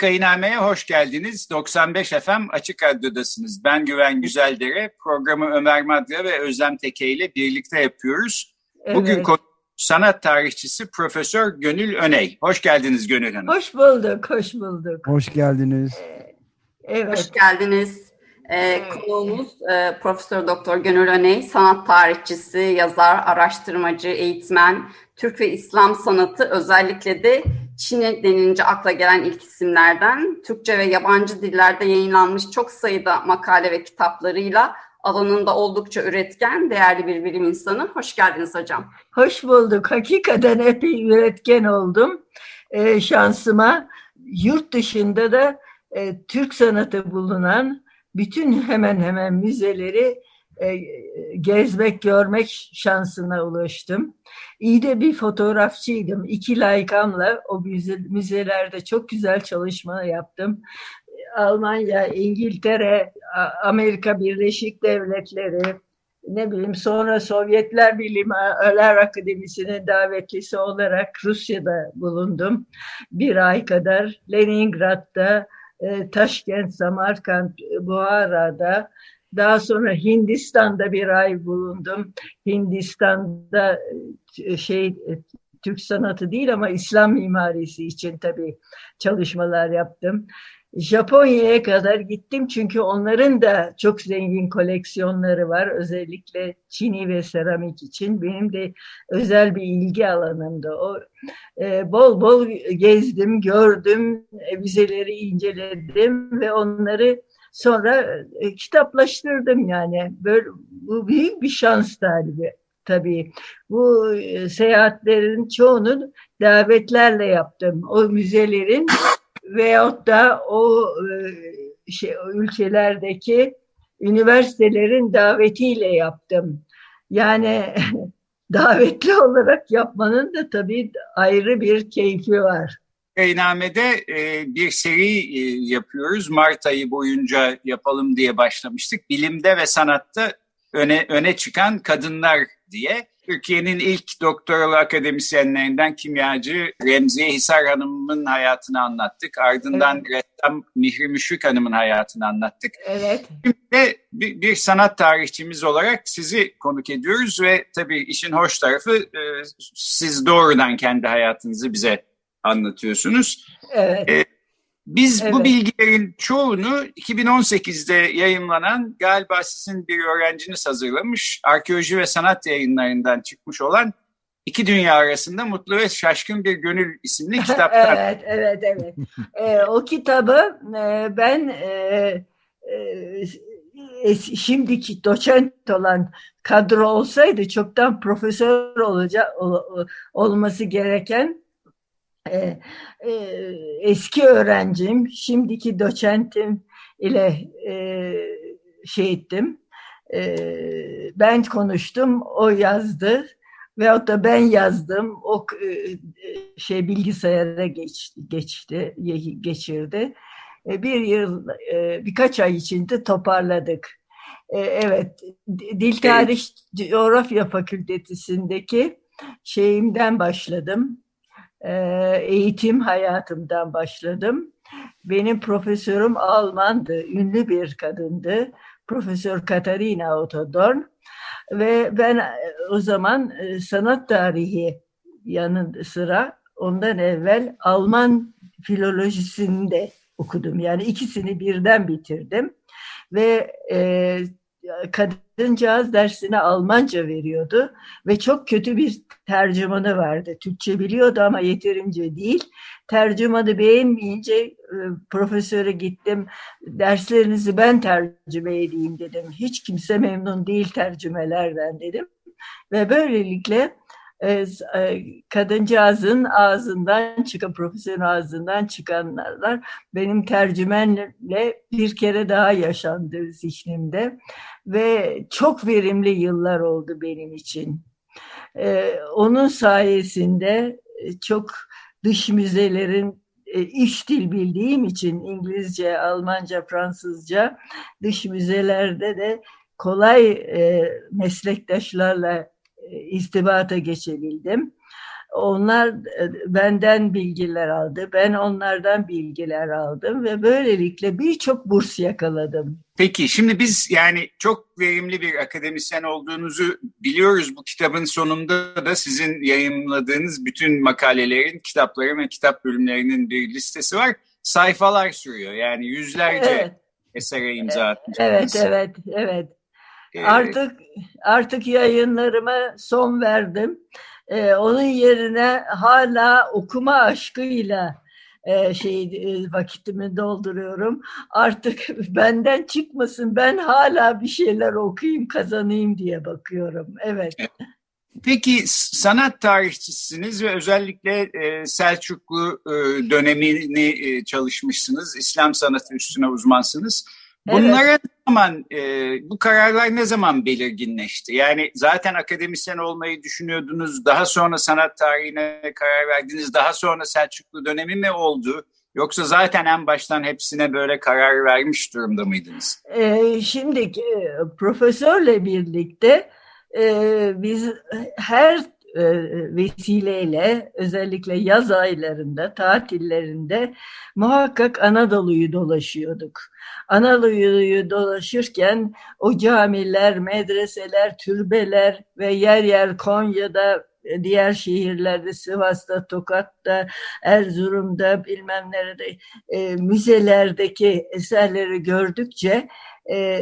Vakainame'ye hoş geldiniz. 95 FM Açık Radyo'dasınız. Ben Güven Güzeldere. Programı Ömer Madra ve Özlem Teke ile birlikte yapıyoruz. Evet. Bugün sanat tarihçisi Profesör Gönül Öney. Hoş geldiniz Gönül Hanım. Hoş bulduk, hoş bulduk. Hoş geldiniz. Evet. Hoş geldiniz. Ee, konuğumuz e, Profesör Doktor Gönül Öney, sanat tarihçisi, yazar, araştırmacı, eğitmen, Türk ve İslam sanatı özellikle de Çin denince akla gelen ilk isimlerden Türkçe ve yabancı dillerde yayınlanmış çok sayıda makale ve kitaplarıyla alanında oldukça üretken, değerli bir bilim insanı. Hoş geldiniz hocam. Hoş bulduk. Hakikaten epey üretken oldum. Ee, şansıma yurt dışında da e, Türk sanatı bulunan bütün hemen hemen müzeleri e, gezmek, görmek şansına ulaştım. İyi de bir fotoğrafçıydım. İki layıkamla o müze, müzelerde çok güzel çalışma yaptım. Almanya, İngiltere, Amerika Birleşik Devletleri, ne bileyim sonra Sovyetler Bilimler Akademisi'nin davetlisi olarak Rusya'da bulundum. Bir ay kadar Leningrad'da, e, Taşkent, Samarkand, Buhara'da, daha sonra Hindistan'da bir ay bulundum. Hindistan'da e, şey e, Türk sanatı değil ama İslam mimarisi için tabii çalışmalar yaptım. Japonya'ya kadar gittim çünkü onların da çok zengin koleksiyonları var. Özellikle çini ve seramik için. Benim de özel bir ilgi alanımda o. Ee, bol bol gezdim, gördüm, vizeleri inceledim ve onları Sonra e, kitaplaştırdım yani. Böyle, bu büyük bir şans talibi tabii. Bu e, seyahatlerin çoğunu davetlerle yaptım. O müzelerin veyahut da o e, şey, ülkelerdeki üniversitelerin davetiyle yaptım. Yani davetli olarak yapmanın da tabii ayrı bir keyfi var. Beynamede e, bir seri e, yapıyoruz. Mart ayı boyunca yapalım diye başlamıştık. Bilimde ve sanatta öne, öne çıkan kadınlar diye. Türkiye'nin ilk doktoralı akademisyenlerinden kimyacı Remziye Hisar Hanım'ın hayatını anlattık. Ardından evet. ressam Mihri Müşrik Hanım'ın hayatını anlattık. Evet. Şimdi de bir, bir sanat tarihçimiz olarak sizi konuk ediyoruz ve tabii işin hoş tarafı e, siz doğrudan kendi hayatınızı bize anlatıyorsunuz. Evet. Ee, biz evet. bu bilgilerin çoğunu 2018'de yayınlanan galiba sizin bir öğrenciniz hazırlamış Arkeoloji ve Sanat yayınlarından çıkmış olan İki Dünya Arasında Mutlu ve Şaşkın Bir Gönül isimli kitaplar. evet, evet, evet. ee, o kitabı e, ben e, e, şimdiki doçent olan kadro olsaydı çoktan profesör olacak ol, olması gereken e, e, eski öğrencim, şimdiki doçentim ile e, şey ettim. E, ben konuştum, o yazdı veyahut da ben yazdım, o e, şey bilgisayara geçti, geçti geçirdi. E, bir yıl, e, birkaç ay içinde toparladık. E, evet, Dil Tarih Coğrafya Fakültesindeki şeyimden başladım eğitim hayatımdan başladım. Benim profesörüm Almandı, ünlü bir kadındı. Profesör Katarina Otodorn ve ben e, o zaman e, sanat tarihi yanı sıra ondan evvel Alman filolojisini de okudum. Yani ikisini birden bitirdim ve e, kadıncağız dersine Almanca veriyordu ve çok kötü bir tercümanı vardı. Türkçe biliyordu ama yeterince değil. Tercümanı beğenmeyince e, profesöre gittim. Derslerinizi ben tercüme edeyim dedim. Hiç kimse memnun değil tercümelerden dedim. Ve böylelikle kadıncağızın ağzından çıkan, profesörün ağzından çıkanlar benim tercümenle bir kere daha yaşandı zihnimde ve çok verimli yıllar oldu benim için. E, onun sayesinde çok dış müzelerin iş dil bildiğim için İngilizce, Almanca, Fransızca dış müzelerde de kolay meslektaşlarla istibata geçebildim. Onlar e, benden bilgiler aldı, ben onlardan bilgiler aldım ve böylelikle birçok burs yakaladım. Peki şimdi biz yani çok verimli bir akademisyen olduğunuzu biliyoruz. Bu kitabın sonunda da sizin yayınladığınız bütün makalelerin, kitapların ve kitap bölümlerinin bir listesi var. Sayfalar sürüyor yani yüzlerce evet. esere imza atmışsınız. Evet, evet, evet. Ee, artık artık yayınlarıma son verdim. Ee, onun yerine hala okuma aşkıyla e, şey e, vakitimi dolduruyorum. Artık benden çıkmasın. Ben hala bir şeyler okuyayım, kazanayım diye bakıyorum. Evet. Peki sanat tarihçisiniz ve özellikle e, Selçuklu e, dönemini e, çalışmışsınız. İslam sanatı üstüne uzmansınız. Bunlara evet. ne zaman e, bu kararlar ne zaman belirginleşti? Yani zaten akademisyen olmayı düşünüyordunuz. Daha sonra sanat tarihine karar verdiniz. Daha sonra Selçuklu dönemi mi oldu? Yoksa zaten en baştan hepsine böyle karar vermiş durumda mıydınız? Ee, şimdi e, profesörle birlikte e, biz her e, vesileyle özellikle yaz aylarında, tatillerinde muhakkak Anadolu'yu dolaşıyorduk. Anadolu'yu dolaşırken o camiler, medreseler, türbeler ve yer yer Konya'da diğer şehirlerde Sivas'ta, Tokat'ta, Erzurum'da bilmem nerede e, müzelerdeki eserleri gördükçe e,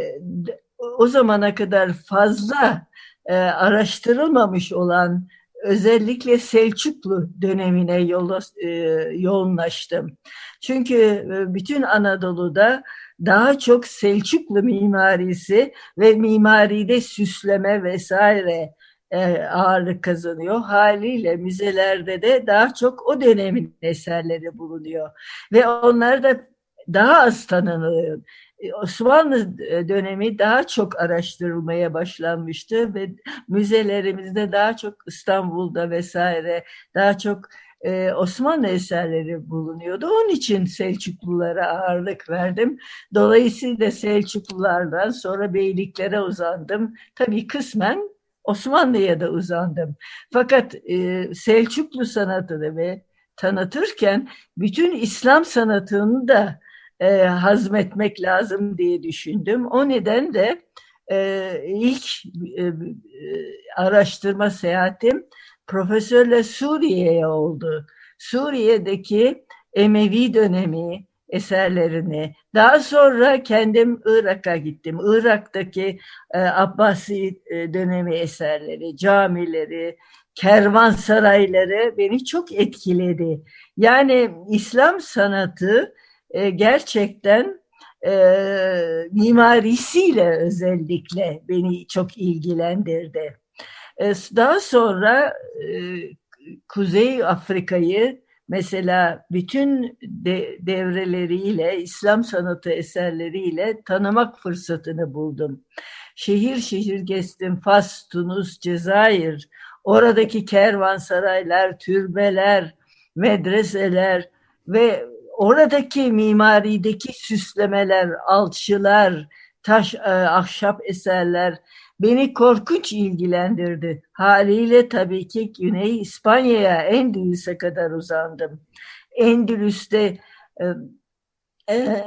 o zamana kadar fazla e, araştırılmamış olan özellikle Selçuklu dönemine e, yoğunlaştım. Çünkü e, bütün Anadolu'da daha çok Selçuklu mimarisi ve mimaride süsleme vesaire e, ağırlık kazanıyor. Haliyle müzelerde de daha çok o dönemin eserleri bulunuyor. Ve onlar da daha az tanınıyor. E, Osmanlı dönemi daha çok araştırılmaya başlanmıştı ve müzelerimizde daha çok İstanbul'da vesaire daha çok e, Osmanlı eserleri bulunuyordu. Onun için Selçuklulara ağırlık verdim. Dolayısıyla Selçuklulardan sonra beyliklere uzandım. Tabii kısmen Osmanlı'ya da uzandım. Fakat e, Selçuklu sanatını ve tanıtırken bütün İslam sanatını da e, hazmetmek lazım diye düşündüm. O nedenle e, ilk e, araştırma seyahatim profesörle Suriye'ye oldu. Suriye'deki Emevi dönemi eserlerini, daha sonra kendim Irak'a gittim. Irak'taki e, Abbasi e, dönemi eserleri, camileri, kervansarayları beni çok etkiledi. Yani İslam sanatı e, gerçekten e, mimarisiyle özellikle beni çok ilgilendirdi. E, daha sonra e, Kuzey Afrika'yı mesela bütün de, devreleriyle, İslam sanatı eserleriyle tanımak fırsatını buldum. Şehir şehir gezdim. Fas, Tunus, Cezayir, oradaki kervansaraylar, türbeler, medreseler ve oradaki mimarideki süslemeler, alçılar, taş, e, ahşap eserler beni korkunç ilgilendirdi. Haliyle tabii ki Güney İspanya'ya, Endülüs'e kadar uzandım. Endülüs'te e, e,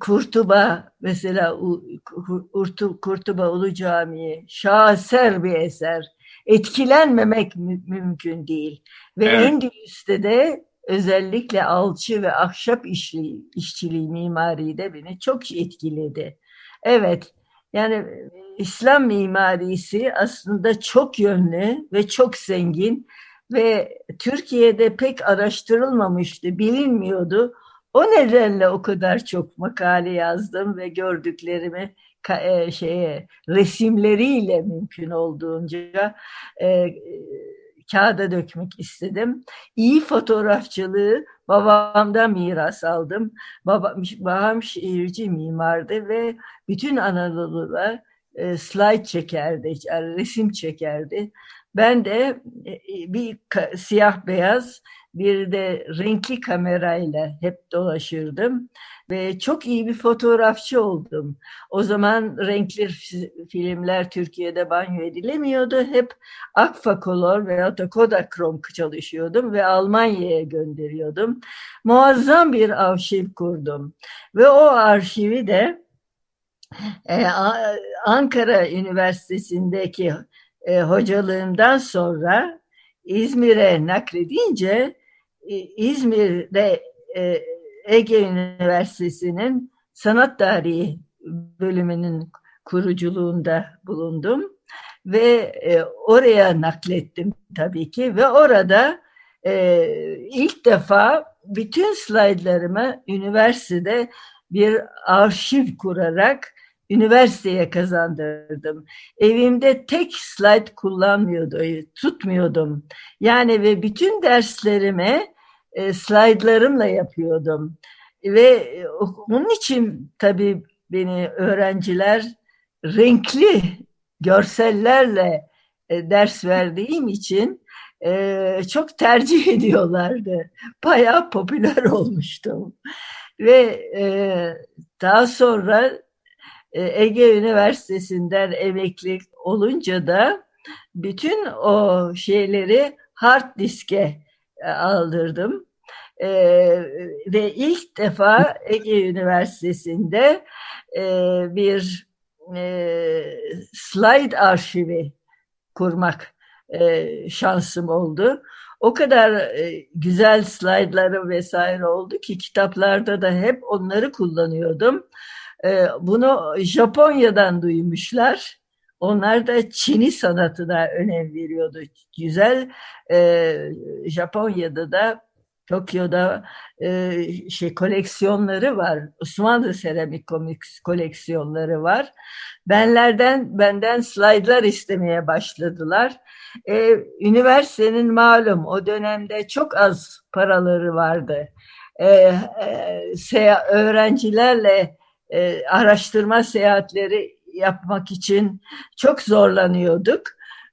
Kurtuba mesela Kurtuba Ulu Camii şaheser bir eser. Etkilenmemek mümkün değil. Ve evet. Endülüs'te de özellikle alçı ve ahşap işli, işçiliği mimari de beni çok etkiledi. Evet, yani İslam mimarisi aslında çok yönlü ve çok zengin ve Türkiye'de pek araştırılmamıştı, bilinmiyordu. O nedenle o kadar çok makale yazdım ve gördüklerimi e, şeye resimleriyle mümkün olduğunca e, kağıda dökmek istedim. İyi fotoğrafçılığı babamdan miras aldım. Babam, babam şehirci mimardı ve bütün Anadolu'da e, slide çekerdi, yani resim çekerdi. Ben de e, bir siyah beyaz bir de renkli kamerayla hep dolaşırdım ve çok iyi bir fotoğrafçı oldum. O zaman renkli filmler Türkiye'de banyo edilemiyordu. Hep Akfakolor veya da Kodakrom çalışıyordum ve Almanya'ya gönderiyordum. Muazzam bir arşiv kurdum ve o arşivi de e, Ankara Üniversitesi'ndeki e, hocalığımdan sonra İzmir'e nakledince İzmir'de e, Ege Üniversitesi'nin sanat tarihi bölümünün kuruculuğunda bulundum ve e, oraya naklettim tabii ki ve orada ilk defa bütün slaytlarımı üniversitede bir arşiv kurarak üniversiteye kazandırdım. Evimde tek slide kullanmıyordu, tutmuyordum. Yani ve bütün derslerimi e, slaytlarımla yapıyordum. Ve e, onun için tabii beni öğrenciler renkli görsellerle e, ders verdiğim için e, çok tercih ediyorlardı. Bayağı popüler olmuştum. Ve daha sonra Ege Üniversitesi'nden emekli olunca da bütün o şeyleri hard diske aldırdım. E, ve ilk defa Ege Üniversitesi'nde e, bir e, slide arşivi kurmak e, şansım oldu. O kadar e, güzel slaytları vesaire oldu ki kitaplarda da hep onları kullanıyordum. E, bunu Japonya'dan duymuşlar. Onlar da Çin'i sanatına önem veriyordu. Güzel e, Japonya'da da Tokyo'da e, şey koleksiyonları var. Osmanlı seramik koleksiyonları var. Benlerden benden slaytlar istemeye başladılar. E, üniversitenin malum o dönemde çok az paraları vardı. E, e, öğrencilerle e, araştırma seyahatleri yapmak için çok zorlanıyorduk.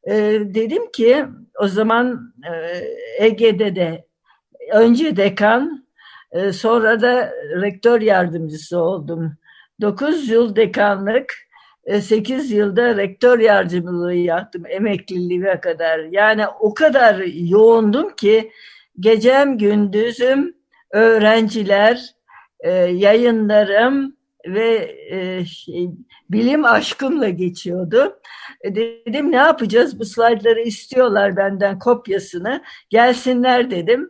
E, dedim ki o zaman e, Ege'de de önce dekan e, sonra da rektör yardımcısı oldum. 9 yıl dekanlık, 8 e, yılda rektör yardımcılığı yaptım emekliliğe kadar. Yani o kadar yoğundum ki gecem gündüzüm öğrenciler, e, yayınlarım, ve e, şey, bilim aşkımla geçiyordu. E, dedim ne yapacağız bu slaytları istiyorlar benden kopyasını gelsinler dedim.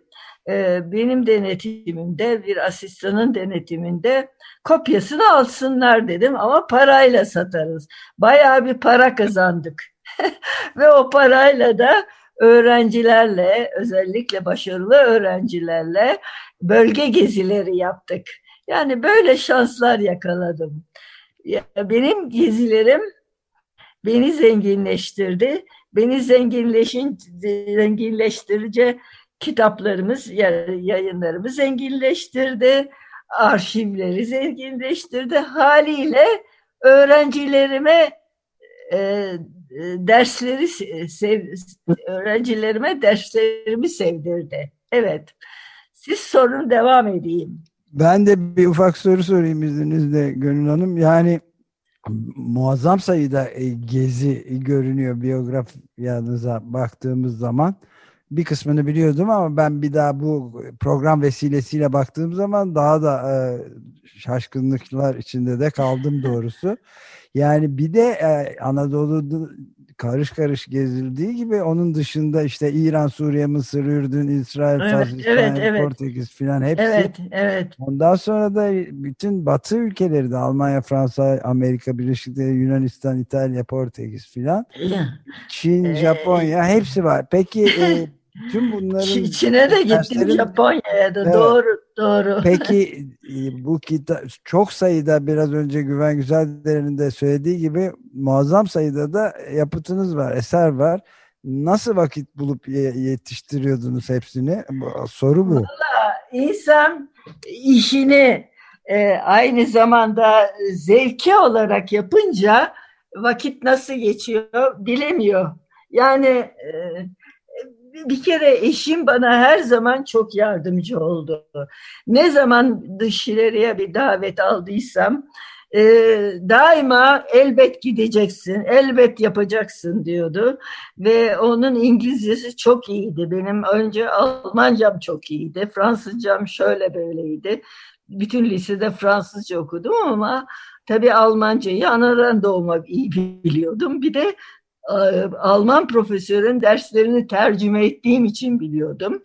E, benim denetimimde bir asistanın denetiminde kopyasını alsınlar dedim ama parayla satarız. Bayağı bir para kazandık. ve o parayla da öğrencilerle özellikle başarılı öğrencilerle bölge gezileri yaptık. Yani böyle şanslar yakaladım. Benim gezilerim beni zenginleştirdi. Beni zenginleşin, zenginleştirici kitaplarımız, yayınlarımız zenginleştirdi. Arşivleri zenginleştirdi. Haliyle öğrencilerime e, dersleri sev, öğrencilerime derslerimi sevdirdi. Evet. Siz sorun devam edeyim. Ben de bir ufak soru sorayım izninizle Gönül Hanım. Yani muazzam sayıda e, gezi görünüyor biyografyanıza baktığımız zaman. Bir kısmını biliyordum ama ben bir daha bu program vesilesiyle baktığım zaman daha da e, şaşkınlıklar içinde de kaldım doğrusu. Yani bir de e, Anadolu karış karış gezildiği gibi onun dışında işte İran, Suriye, Mısır, Ürdün, İsrail, evet, Fas, evet, evet. Portekiz filan hepsi. Evet, evet. Ondan sonra da bütün Batı ülkeleri de Almanya, Fransa, Amerika Birleşik Devletleri, Yunanistan, İtalya, Portekiz filan. Çin, ee, Japonya hepsi var. Peki e, Tüm bunların Çin'e de gittim Japonya'ya da evet. doğru doğru. Peki e, bu kitap çok sayıda biraz önce Güven Güzeldere'nin de söylediği gibi muazzam sayıda da yapıtınız var, eser var. Nasıl vakit bulup yetiştiriyordunuz hepsini? Soru bu. Valla insan işini e, aynı zamanda zevki olarak yapınca vakit nasıl geçiyor bilemiyor. Yani e, bir kere eşim bana her zaman çok yardımcı oldu. Ne zaman dış ileriye bir davet aldıysam e, daima elbet gideceksin, elbet yapacaksın diyordu. Ve onun İngilizcesi çok iyiydi. Benim önce Almancam çok iyiydi, Fransızcam şöyle böyleydi. Bütün lisede Fransızca okudum ama tabii Almancayı anadan doğma iyi biliyordum. Bir de Alman profesörün derslerini tercüme ettiğim için biliyordum.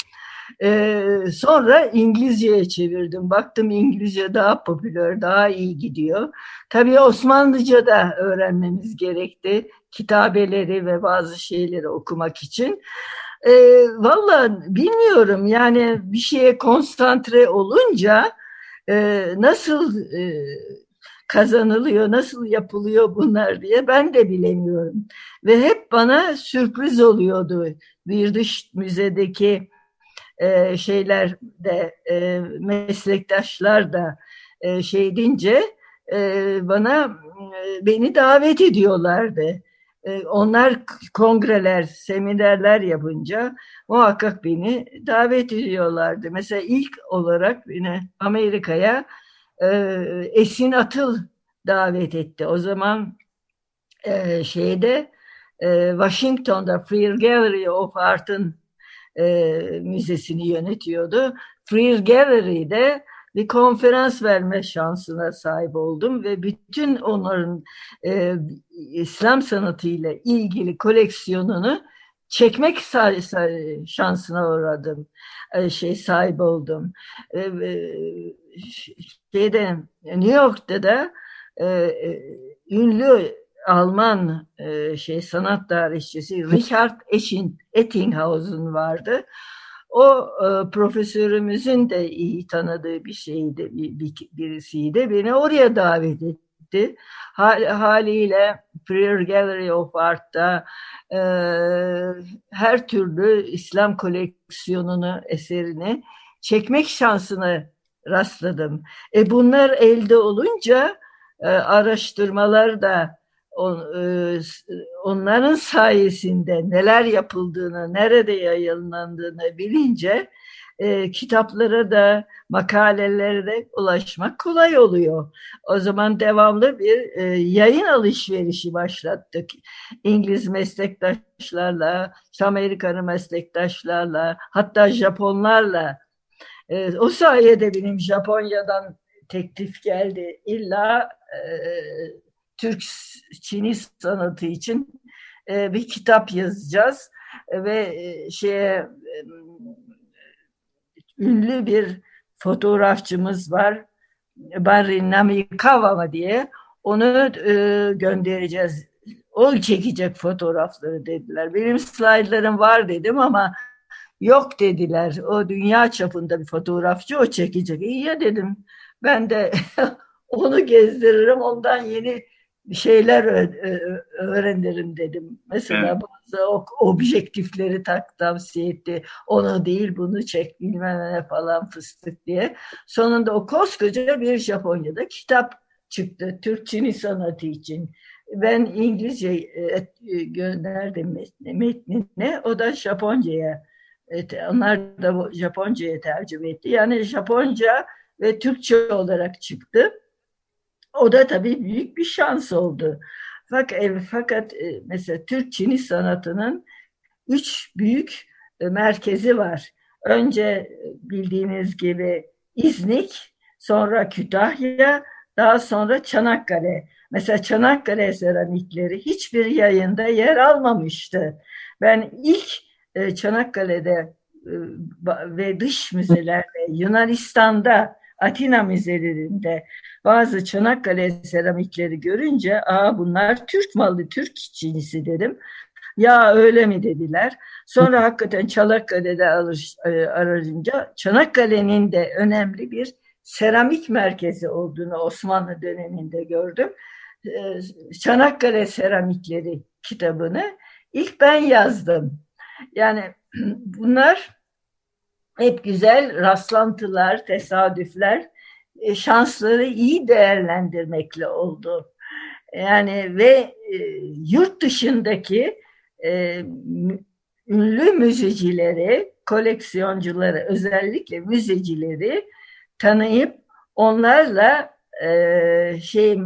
Ee, sonra İngilizceye çevirdim. Baktım İngilizce daha popüler, daha iyi gidiyor. Tabii Osmanlıca da öğrenmemiz gerekti. Kitabeleri ve bazı şeyleri okumak için. Ee, Valla bilmiyorum yani bir şeye konsantre olunca e, nasıl e, kazanılıyor, nasıl yapılıyor bunlar diye ben de bilemiyorum. Ve hep bana sürpriz oluyordu bir dış müzedeki e, şeyler de e, meslektaşlar da e, şey deyince e, bana e, beni davet ediyorlardı. E, onlar kongreler, seminerler yapınca muhakkak beni davet ediyorlardı. Mesela ilk olarak beni Amerika'ya Esin Atıl davet etti. O zaman e, şeyde e, Washington'da Free Gallery of Art'ın e, müzesini yönetiyordu. Free Gallery'de bir konferans verme şansına sahip oldum ve bütün onların e, İslam sanatı ile ilgili koleksiyonunu çekmek şansına uğradım. E, şey sahip oldum. E, e, şeyde New York'ta da ünlü Alman şey sanat tarihçisi Richard Ettinghausen vardı. O profesörümüzün de iyi tanıdığı bir şeydi, bir, bir, birisiydi. Beni oraya davet etti. Hal, haliyle Prayer Gallery of Art'ta e, her türlü İslam koleksiyonunu, eserini çekmek şansını rastladım. E bunlar elde olunca e, araştırmalar da on, e, onların sayesinde neler yapıldığını, nerede yayınlandığını bilince e, kitaplara da makalelere de ulaşmak kolay oluyor. O zaman devamlı bir e, yayın alışverişi başlattık. İngiliz meslektaşlarla, Amerikalı meslektaşlarla, hatta Japonlarla. E, o sayede benim Japonya'dan teklif geldi. İlla e, Türk Çini sanatı için e, bir kitap yazacağız ve e, şeye ünlü bir fotoğrafçımız var. Barry Namikawa diye. Onu e, göndereceğiz. O çekecek fotoğrafları dediler. Benim slaytlarım var dedim ama yok dediler. O dünya çapında bir fotoğrafçı o çekecek. İyi ya dedim. Ben de onu gezdiririm. Ondan yeni şeyler öğrenirim dedim. Mesela evet. bazı objektifleri tak tavsiye etti. Onu değil bunu çek bilmem ne falan fıstık diye. Sonunda o koskoca bir Japonya'da kitap çıktı. Türk Çini sanatı için. Ben İngilizce e, gönderdim metnine. O da Japonca'ya. Onlar da Japonca'ya tercüme etti. Yani Japonca ve Türkçe olarak çıktı. O da tabii büyük bir şans oldu. Fakat, e, fakat e, mesela Türk Çini sanatının üç büyük e, merkezi var. Önce bildiğiniz gibi İznik, sonra Kütahya, daha sonra Çanakkale. Mesela Çanakkale seramikleri hiçbir yayında yer almamıştı. Ben ilk e, Çanakkale'de e, ve dış müzelerde Yunanistan'da Atina müzelerinde bazı Çanakkale seramikleri görünce aa bunlar Türk malı, Türk cinsi dedim. Ya öyle mi dediler. Sonra hakikaten Çanakkale'de alır, e, arayınca Çanakkale'nin de önemli bir seramik merkezi olduğunu Osmanlı döneminde gördüm. Çanakkale seramikleri kitabını ilk ben yazdım. Yani bunlar hep güzel rastlantılar, tesadüfler, e, şansları iyi değerlendirmekle oldu. Yani ve yurt dışındaki e, ünlü müzecileri, koleksiyoncuları, özellikle müzecileri tanıyıp onlarla e, şey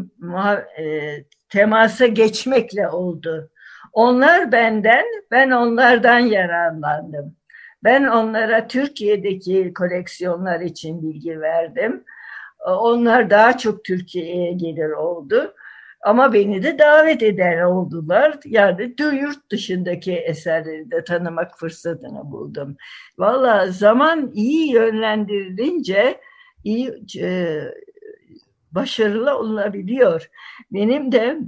e, temasa geçmekle oldu. Onlar benden, ben onlardan yararlandım. Ben onlara Türkiye'deki koleksiyonlar için bilgi verdim. Onlar daha çok Türkiye'ye gelir oldu. Ama beni de davet eden oldular. Yani yurt dışındaki eserleri de tanımak fırsatını buldum. Valla zaman iyi yönlendirilince iyi e, başarılı olabiliyor. Benim de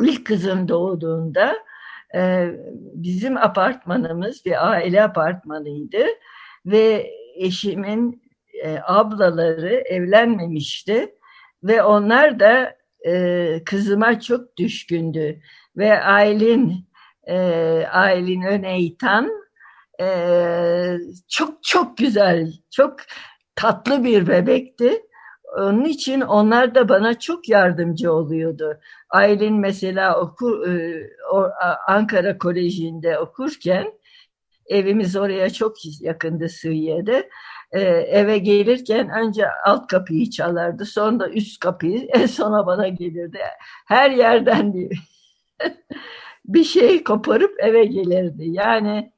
ilk kızım doğduğunda e, bizim apartmanımız bir aile apartmanıydı ve eşimin e, ablaları evlenmemişti ve onlar da e, kızıma çok düşkündü ve Aylin e, Aylin Öneytan e, çok çok güzel, çok tatlı bir bebekti. Onun için onlar da bana çok yardımcı oluyordu. Aylin mesela okur, e, Ankara Koleji'nde okurken evimiz oraya çok yakındı Sığıye'de e, eve gelirken önce alt kapıyı çalardı. Sonra üst kapıyı en sona bana gelirdi. Her yerden bir şey koparıp eve gelirdi. Yani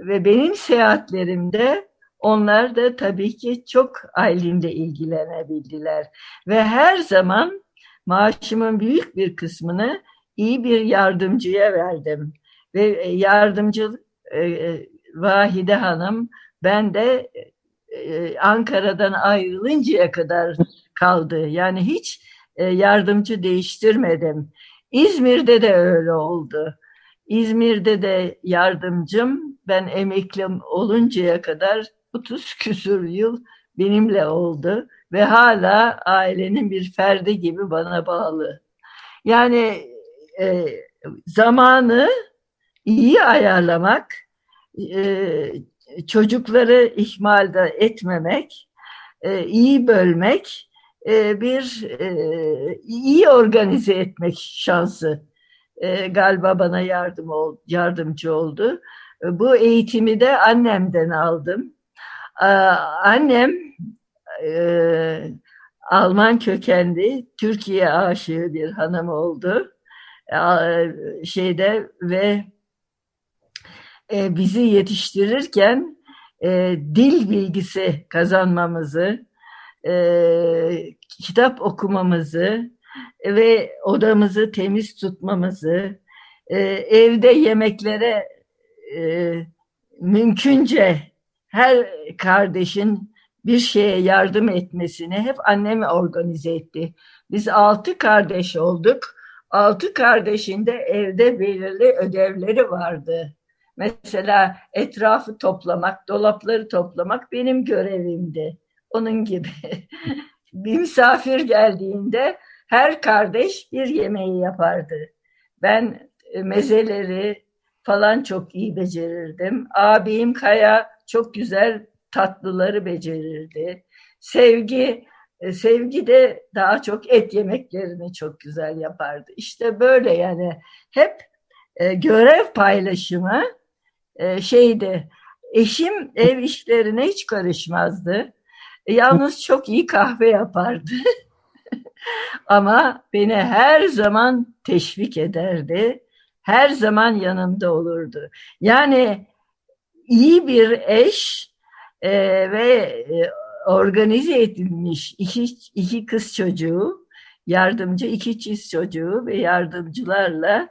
ve benim seyahatlerimde onlar da tabii ki çok Aylin'le ilgilenebildiler. Ve her zaman maaşımın büyük bir kısmını iyi bir yardımcıya verdim. Ve yardımcı e, e Vahide Hanım ben de e, Ankara'dan ayrılıncaya kadar kaldı. Yani hiç e, yardımcı değiştirmedim. İzmir'de de öyle oldu. İzmir'de de yardımcım ben emekli oluncaya kadar 30 küsur yıl benimle oldu ve hala ailenin bir ferdi gibi bana bağlı. Yani e, zamanı iyi ayarlamak, e, çocukları ihmalde etmemek, e, iyi bölmek, e, bir e, iyi organize etmek şansı galiba bana yardım ol, yardımcı oldu. Bu eğitimi de annemden aldım. Annem Alman kökenli, Türkiye aşığı bir hanım oldu. Şeyde ve e, bizi yetiştirirken e, dil bilgisi kazanmamızı, e, kitap okumamızı ve odamızı temiz tutmamızı, e, evde yemeklere e, mümkünce her kardeşin bir şeye yardım etmesini hep annem organize etti. Biz altı kardeş olduk. Altı kardeşin de evde belirli ödevleri vardı. Mesela etrafı toplamak, dolapları toplamak benim görevimdi. Onun gibi. bir misafir geldiğinde her kardeş bir yemeği yapardı. Ben e, mezeleri falan çok iyi becerirdim. Abim Kaya çok güzel tatlıları becerirdi. Sevgi e, Sevgi de daha çok et yemeklerini çok güzel yapardı. İşte böyle yani hep e, görev paylaşımı e, şeydi. Eşim ev işlerine hiç karışmazdı. E, yalnız çok iyi kahve yapardı. Ama beni her zaman teşvik ederdi. Her zaman yanımda olurdu. Yani iyi bir eş e, ve e, organize edilmiş iki, iki kız çocuğu yardımcı iki çiz çocuğu ve yardımcılarla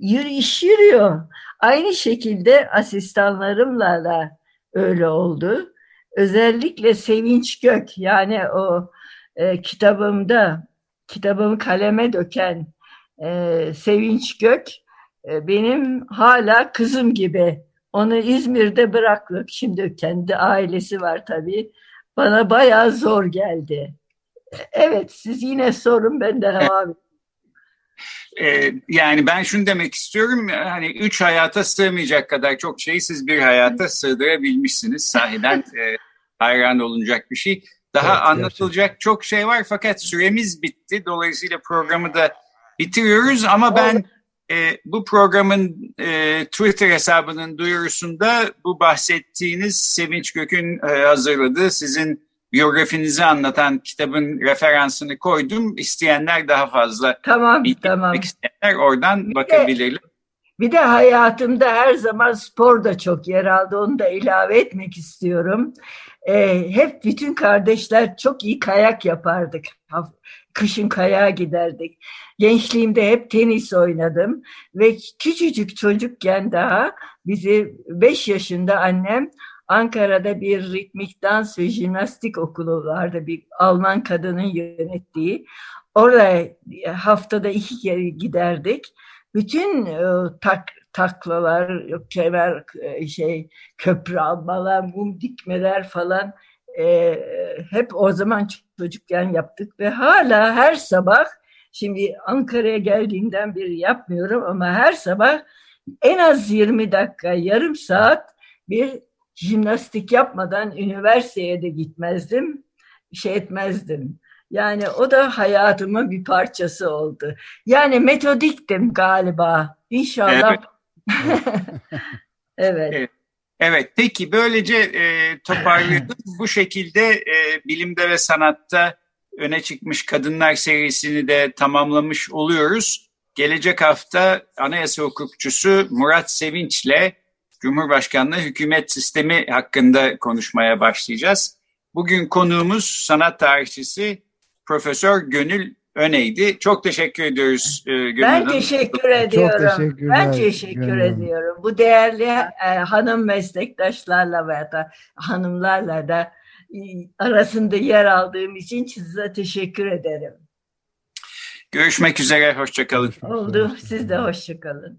yürü, iş yürüyor. Aynı şekilde asistanlarımla da öyle oldu. Özellikle Sevinç Gök yani o e, kitabımda kitabımı kaleme döken e, Sevinç Gök e, benim hala kızım gibi. Onu İzmir'de bıraktık. Şimdi kendi ailesi var tabii. Bana bayağı zor geldi. Evet siz yine sorun ben de devam ee, yani ben şunu demek istiyorum hani üç hayata sığmayacak kadar çok şeyi siz bir hayata sığdırabilmişsiniz sahiden e, hayran olunacak bir şey. Daha evet, anlatılacak gerçekten. çok şey var fakat süremiz bitti dolayısıyla programı da bitiriyoruz ama ben e, bu programın e, Twitter hesabının duyurusunda bu bahsettiğiniz Sevinç Gök'ün e, hazırladığı sizin biyografinizi anlatan kitabın referansını koydum. İsteyenler daha fazla tamam, tamam. isteyenler oradan bir bakabilirler. De, bir de hayatımda her zaman spor da çok yer aldı. Onu da ilave etmek istiyorum. Ee, hep bütün kardeşler çok iyi kayak yapardık. Kışın kayağa giderdik. Gençliğimde hep tenis oynadım ve küçücük çocukken daha bizi 5 yaşında annem Ankara'da bir ritmik dans ve jimnastik okulu vardı. Bir Alman kadının yönettiği. Oraya haftada iki kere giderdik. Bütün e, tak, taklalar, kemer, e, şey, köprü almalar, mum dikmeler falan e, hep o zaman çocukken yaptık ve hala her sabah şimdi Ankara'ya geldiğinden beri yapmıyorum ama her sabah en az 20 dakika, yarım saat bir jimnastik yapmadan üniversiteye de gitmezdim, şey etmezdim. Yani o da hayatımın bir parçası oldu. Yani metodiktim galiba. İnşallah. Evet. evet. evet. Peki böylece e, toparlayalım. Bu şekilde e, bilimde ve sanatta öne çıkmış kadınlar serisini de tamamlamış oluyoruz. Gelecek hafta anayasa hukukçusu Murat Sevinç'le Cumhurbaşkanlığı hükümet sistemi hakkında konuşmaya başlayacağız. Bugün konuğumuz sanat tarihçisi Profesör Gönül Öneydi. Çok teşekkür ediyoruz e, Gönül Ben Hanım. teşekkür ediyorum. Çok teşekkürler. Ben teşekkür Gönül. ediyorum. Bu değerli e, hanım meslektaşlarla veya da hanımlarla da e, arasında yer aldığım için size teşekkür ederim. Görüşmek üzere, hoşçakalın. Oldu, siz de hoşçakalın.